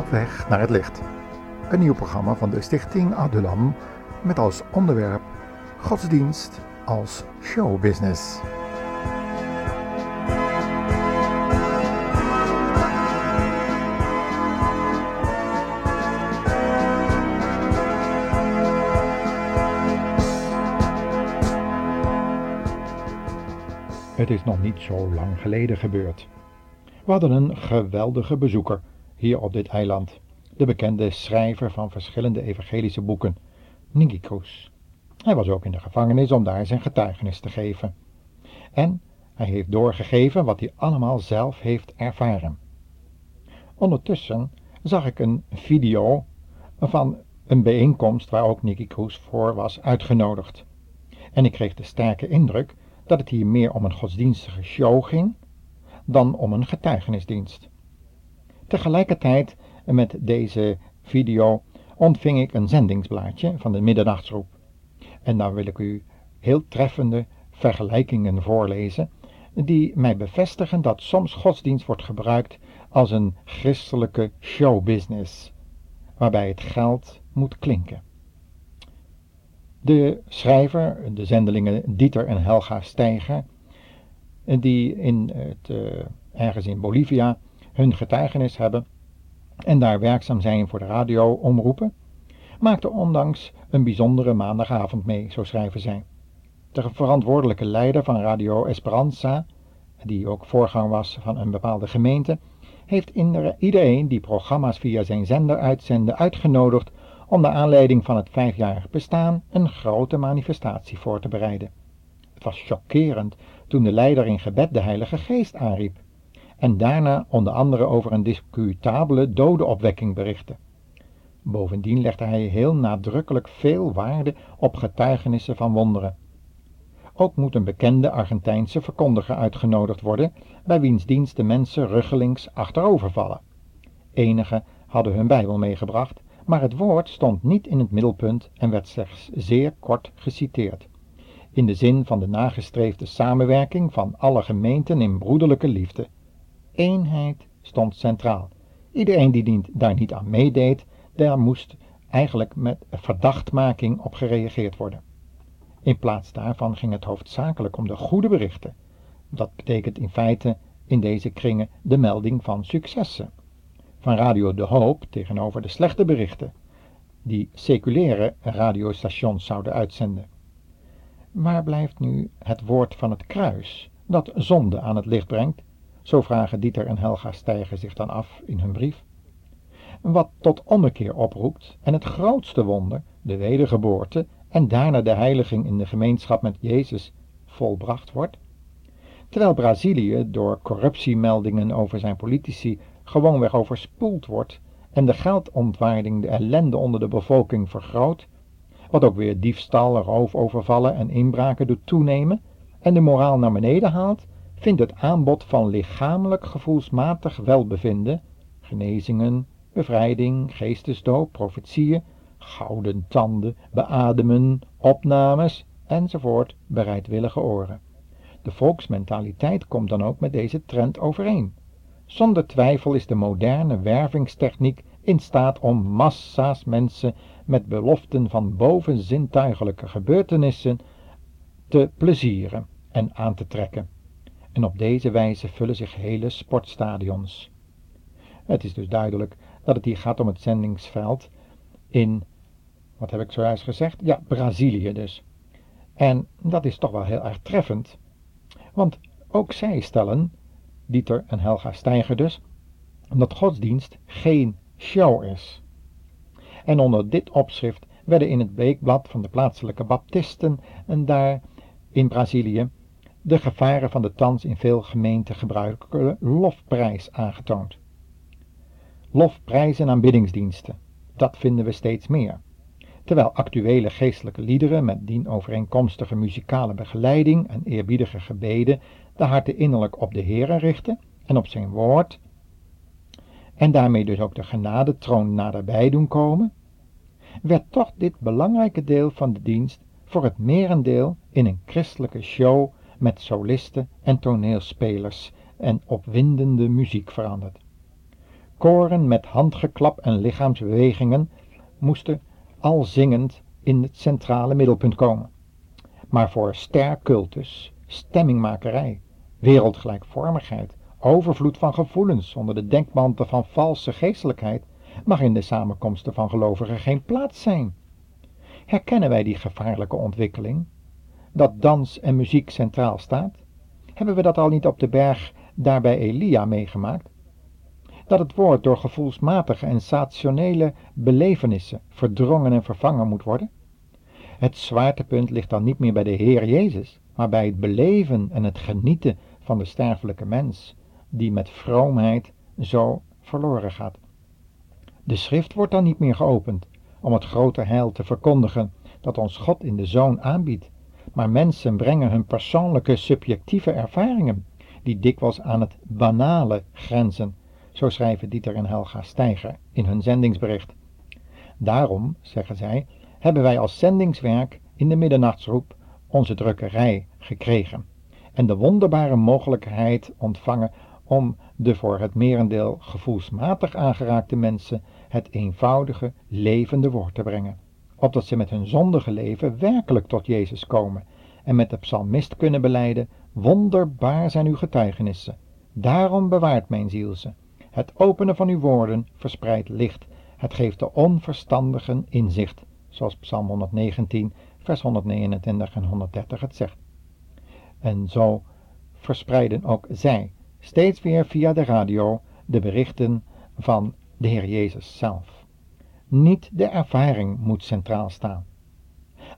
Op weg naar het licht. Een nieuw programma van de Stichting Adulam met als onderwerp godsdienst als showbusiness. Het is nog niet zo lang geleden gebeurd. We hadden een geweldige bezoeker hier op dit eiland. De bekende schrijver van verschillende evangelische boeken, Nigicus. Hij was ook in de gevangenis om daar zijn getuigenis te geven. En hij heeft doorgegeven wat hij allemaal zelf heeft ervaren. Ondertussen zag ik een video van een bijeenkomst waar ook Nicky Cruz voor was uitgenodigd. En ik kreeg de sterke indruk dat het hier meer om een godsdienstige show ging dan om een getuigenisdienst. Tegelijkertijd met deze video ontving ik een zendingsblaadje van de middernachtsroep. En daar wil ik u heel treffende vergelijkingen voorlezen, die mij bevestigen dat soms godsdienst wordt gebruikt als een christelijke showbusiness, waarbij het geld moet klinken. De schrijver, de zendelingen Dieter en Helga Steiger, die in het, uh, ergens in Bolivia hun getuigenis hebben en daar werkzaam zijn voor de radio-omroepen, maakte ondanks een bijzondere maandagavond mee, zo schrijven zij. De verantwoordelijke leider van Radio Esperanza, die ook voorgang was van een bepaalde gemeente, heeft iedereen die programma's via zijn zender uitzende uitgenodigd om de aanleiding van het vijfjarig bestaan een grote manifestatie voor te bereiden. Het was chockerend toen de leider in gebed de Heilige Geest aanriep en daarna onder andere over een discutabele dodenopwekking berichtte. Bovendien legde hij heel nadrukkelijk veel waarde op getuigenissen van wonderen. Ook moet een bekende Argentijnse verkondiger uitgenodigd worden, bij wiens dienst de mensen ruggelings achterovervallen. Enigen hadden hun Bijbel meegebracht, maar het woord stond niet in het middelpunt en werd slechts zeer kort geciteerd. In de zin van de nagestreefde samenwerking van alle gemeenten in broederlijke liefde. Eenheid stond centraal. Iedereen die daar niet aan meedeed, daar moest eigenlijk met verdachtmaking op gereageerd worden. In plaats daarvan ging het hoofdzakelijk om de goede berichten. Dat betekent in feite in deze kringen de melding van successen. Van Radio De Hoop tegenover de slechte berichten, die seculiere radiostations zouden uitzenden. Waar blijft nu het woord van het kruis, dat zonde aan het licht brengt? Zo vragen Dieter en Helga Stijger zich dan af in hun brief. Wat tot ommekeer oproept en het grootste wonder, de wedergeboorte en daarna de heiliging in de gemeenschap met Jezus volbracht wordt. Terwijl Brazilië door corruptiemeldingen over zijn politici gewoonweg overspoeld wordt en de geldontwaarding de ellende onder de bevolking vergroot, wat ook weer diefstal, roofovervallen en inbraken doet toenemen en de moraal naar beneden haalt, vindt het aanbod van lichamelijk gevoelsmatig welbevinden, genezingen, bevrijding, geestesdoop, profetieën, gouden tanden, beademen, opnames enzovoort bereidwillige oren. De volksmentaliteit komt dan ook met deze trend overeen. Zonder twijfel is de moderne wervingstechniek in staat om massa's mensen met beloften van bovenzintuigelijke gebeurtenissen te plezieren en aan te trekken. En op deze wijze vullen zich hele sportstadions. Het is dus duidelijk dat het hier gaat om het zendingsveld in, wat heb ik zojuist gezegd? Ja, Brazilië dus. En dat is toch wel heel erg treffend, want ook zij stellen, Dieter en Helga Steiger dus, dat godsdienst geen show is. En onder dit opschrift werden in het weekblad van de plaatselijke baptisten en daar in Brazilië de gevaren van de thans in veel gemeenten gebruikelijke lofprijs aangetoond. Lofprijs en aanbiddingsdiensten, dat vinden we steeds meer. Terwijl actuele geestelijke liederen met dien overeenkomstige muzikale begeleiding en eerbiedige gebeden de harten innerlijk op de Heere richten en op zijn woord, en daarmee dus ook de genadetroon naderbij doen komen, werd toch dit belangrijke deel van de dienst voor het merendeel in een christelijke show met solisten en toneelspelers en opwindende muziek veranderd. koren met handgeklap en lichaamsbewegingen moesten al zingend in het centrale middelpunt komen. Maar voor stercultus, stemmingmakerij, wereldgelijkvormigheid, overvloed van gevoelens onder de denkmantel van valse geestelijkheid mag in de samenkomsten van gelovigen geen plaats zijn. Herkennen wij die gevaarlijke ontwikkeling? Dat dans en muziek centraal staat? Hebben we dat al niet op de berg daar bij Elia meegemaakt? Dat het woord door gevoelsmatige en sensationele belevenissen verdrongen en vervangen moet worden? Het zwaartepunt ligt dan niet meer bij de Heer Jezus, maar bij het beleven en het genieten van de sterfelijke mens, die met vroomheid zo verloren gaat. De schrift wordt dan niet meer geopend om het grote heil te verkondigen dat ons God in de Zoon aanbiedt, maar mensen brengen hun persoonlijke subjectieve ervaringen, die dikwijls aan het banale grenzen, zo schrijven Dieter en Helga Steiger in hun zendingsbericht. Daarom, zeggen zij, hebben wij als zendingswerk in de middernachtsroep onze drukkerij gekregen en de wonderbare mogelijkheid ontvangen om de voor het merendeel gevoelsmatig aangeraakte mensen het eenvoudige, levende woord te brengen, opdat ze met hun zondige leven werkelijk tot Jezus komen en met de psalmist kunnen beleiden, wonderbaar zijn uw getuigenissen, daarom bewaart mijn ziel ze. Het openen van uw woorden verspreidt licht, het geeft de onverstandigen inzicht, zoals Psalm 119, vers 129 en 130 het zegt. En zo verspreiden ook zij steeds weer via de radio de berichten van de Heer Jezus zelf. Niet de ervaring moet centraal staan,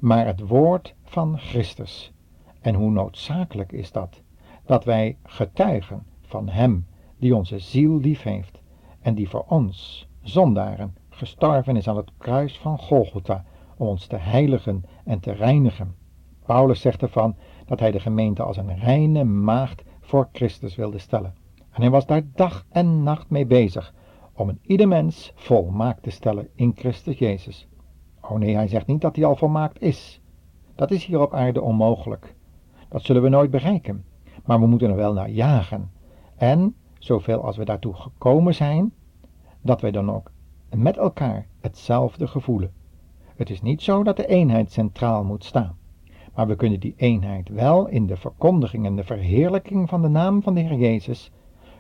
maar het woord van Christus. En hoe noodzakelijk is dat, dat wij getuigen van Hem die onze ziel lief heeft en die voor ons, zondaren, gestorven is aan het kruis van Golgotha om ons te heiligen en te reinigen. Paulus zegt ervan dat hij de gemeente als een reine maagd voor Christus wilde stellen. En hij was daar dag en nacht mee bezig om een ieder mens volmaakt te stellen in Christus Jezus. Oh nee, hij zegt niet dat hij al volmaakt is. Dat is hier op aarde onmogelijk. Dat zullen we nooit bereiken. Maar we moeten er wel naar jagen. En, zoveel als we daartoe gekomen zijn, dat wij dan ook met elkaar hetzelfde gevoelen. Het is niet zo dat de eenheid centraal moet staan. Maar we kunnen die eenheid wel in de verkondiging en de verheerlijking van de naam van de Heer Jezus,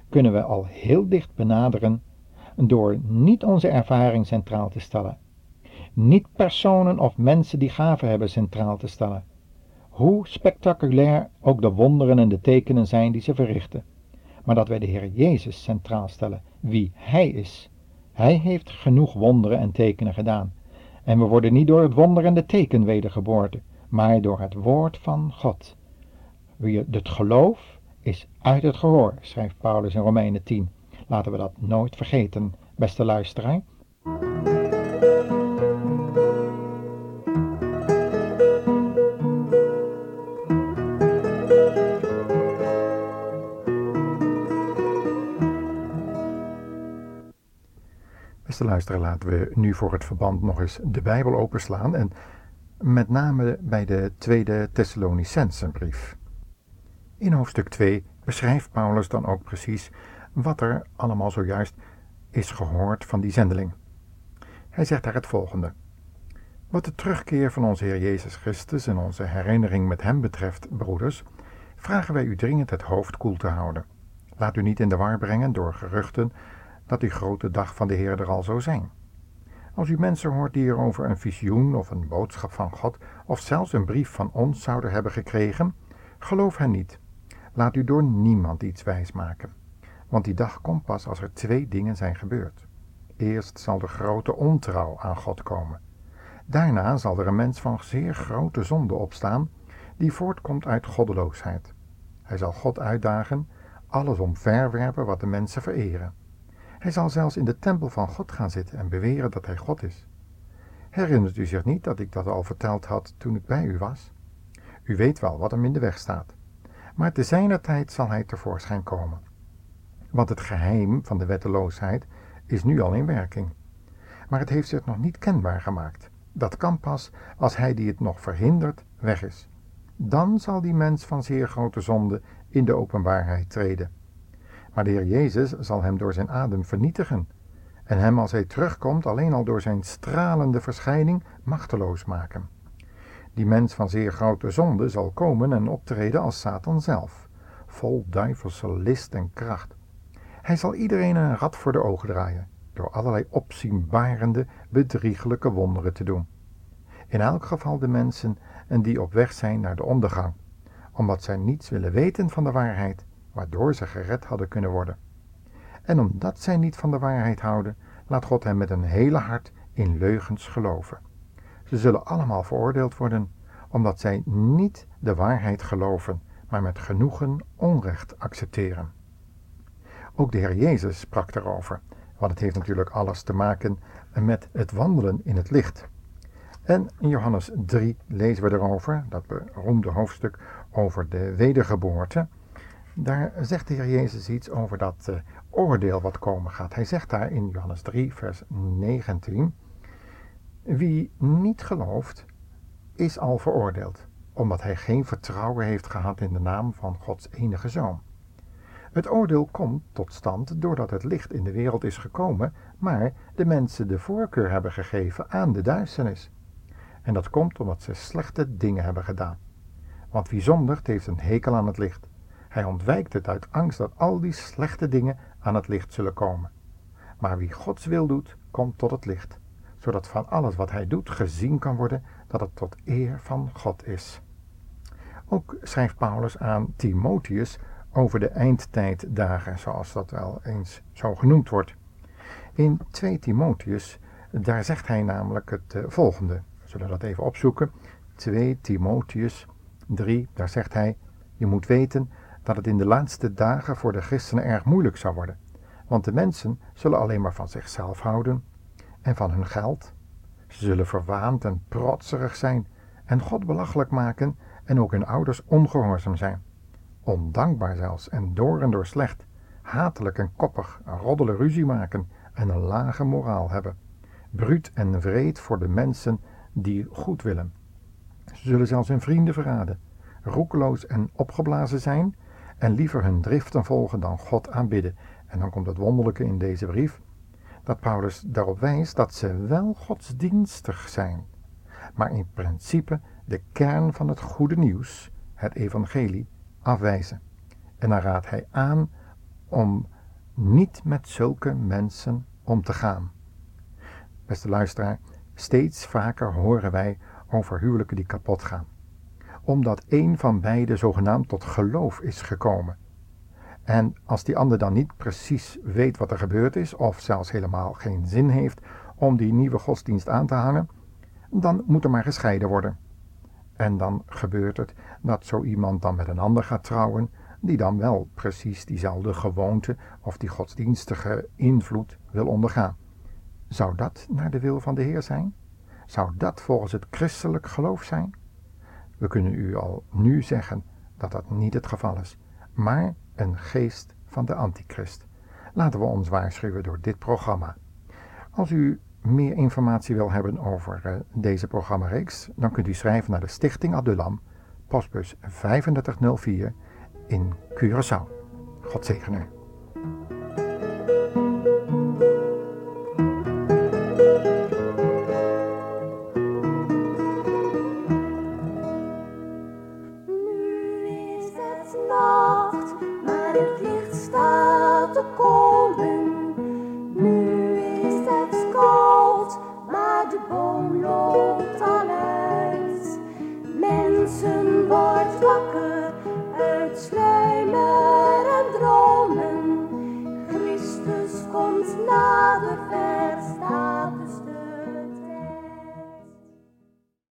kunnen we al heel dicht benaderen door niet onze ervaring centraal te stellen. Niet personen of mensen die gaven hebben centraal te stellen. Hoe spectaculair ook de wonderen en de tekenen zijn die ze verrichten. Maar dat wij de Heer Jezus centraal stellen, wie Hij is. Hij heeft genoeg wonderen en tekenen gedaan. En we worden niet door het wonder en de teken wedergeboren, maar door het woord van God. Het geloof is uit het gehoor, schrijft Paulus in Romeinen 10. Laten we dat nooit vergeten, beste luisteraar. Beste luisteraar, laten we nu voor het verband nog eens de Bijbel openslaan en met name bij de tweede Thessalonicensenbrief. In hoofdstuk 2 beschrijft Paulus dan ook precies wat er allemaal zojuist is gehoord van die zendeling. Hij zegt daar het volgende. Wat de terugkeer van onze Heer Jezus Christus en onze herinnering met Hem betreft, broeders, vragen wij u dringend het hoofd koel te houden. Laat u niet in de war brengen door geruchten dat die grote dag van de Heer er al zou zijn. Als u mensen hoort die erover een visioen of een boodschap van God of zelfs een brief van ons zouden hebben gekregen, geloof hen niet. Laat u door niemand iets wijsmaken. Want die dag komt pas als er twee dingen zijn gebeurd. Eerst zal de grote ontrouw aan God komen. Daarna zal er een mens van zeer grote zonde opstaan, die voortkomt uit goddeloosheid. Hij zal God uitdagen, alles omverwerpen wat de mensen vereren. Hij zal zelfs in de tempel van God gaan zitten en beweren dat hij God is. Herinnert u zich niet dat ik dat al verteld had toen ik bij u was? U weet wel wat hem in de weg staat. Maar te zijner tijd zal hij tevoorschijn komen. Want het geheim van de wetteloosheid is nu al in werking. Maar het heeft zich nog niet kenbaar gemaakt. Dat kan pas als hij die het nog verhindert weg is. Dan zal die mens van zeer grote zonde in de openbaarheid treden. Maar de Heer Jezus zal hem door zijn adem vernietigen en hem als hij terugkomt alleen al door zijn stralende verschijning machteloos maken. Die mens van zeer grote zonde zal komen en optreden als Satan zelf, vol duivelse list en kracht. Hij zal iedereen een rad voor de ogen draaien, door allerlei opzienbarende, bedriegelijke wonderen te doen. In elk geval de mensen die op weg zijn naar de ondergang, omdat zij niets willen weten van de waarheid, waardoor ze gered hadden kunnen worden. En omdat zij niet van de waarheid houden, laat God hen met een hele hart in leugens geloven. Ze zullen allemaal veroordeeld worden, omdat zij niet de waarheid geloven, maar met genoegen onrecht accepteren. Ook de Heer Jezus sprak daarover, want het heeft natuurlijk alles te maken met het wandelen in het licht. En in Johannes 3 lezen we erover, dat beroemde hoofdstuk over de wedergeboorte. Daar zegt de Heer Jezus iets over dat uh, oordeel wat komen gaat. Hij zegt daar in Johannes 3, vers 19: Wie niet gelooft, is al veroordeeld, omdat hij geen vertrouwen heeft gehad in de naam van Gods enige zoon. Het oordeel komt tot stand doordat het licht in de wereld is gekomen, maar de mensen de voorkeur hebben gegeven aan de duisternis. En dat komt omdat ze slechte dingen hebben gedaan. Want wie zondigt heeft een hekel aan het licht. Hij ontwijkt het uit angst dat al die slechte dingen aan het licht zullen komen. Maar wie Gods wil doet, komt tot het licht, zodat van alles wat hij doet gezien kan worden dat het tot eer van God is. Ook schrijft Paulus aan Timotheus over de eindtijddagen, zoals dat wel eens zo genoemd wordt. In 2 Timotheus, daar zegt hij namelijk het eh, volgende. We zullen dat even opzoeken. 2 Timotheus 3, daar zegt hij: Je moet weten dat het in de laatste dagen voor de christenen erg moeilijk zou worden. Want de mensen zullen alleen maar van zichzelf houden en van hun geld. Ze zullen verwaand en protserig zijn en God belachelijk maken en ook hun ouders ongehoorzaam zijn. Ondankbaar zelfs en door en door slecht, hatelijk en koppig, roddelen ruzie maken en een lage moraal hebben. Bruut en vreed voor de mensen die goed willen. Ze zullen zelfs hun vrienden verraden, roekeloos en opgeblazen zijn en liever hun driften volgen dan God aanbidden. En dan komt het wonderlijke in deze brief, dat Paulus daarop wijst dat ze wel godsdienstig zijn, maar in principe de kern van het goede nieuws, het evangelie, afwijzen. En dan raadt hij aan om niet met zulke mensen om te gaan. Beste luisteraar, steeds vaker horen wij over huwelijken die kapot gaan omdat een van beiden zogenaamd tot geloof is gekomen. En als die ander dan niet precies weet wat er gebeurd is, of zelfs helemaal geen zin heeft om die nieuwe godsdienst aan te hangen, dan moet er maar gescheiden worden. En dan gebeurt het dat zo iemand dan met een ander gaat trouwen, die dan wel precies diezelfde gewoonte of die godsdienstige invloed wil ondergaan. Zou dat naar de wil van de Heer zijn? Zou dat volgens het christelijk geloof zijn? We kunnen u al nu zeggen dat dat niet het geval is, maar een geest van de antichrist. Laten we ons waarschuwen door dit programma. Als u meer informatie wil hebben over eh, deze programmareeks, dan kunt u schrijven naar de Stichting Adulam postbus 3504 in Curaçao. God zegen. Nu is het nacht, maar het licht staat te komen.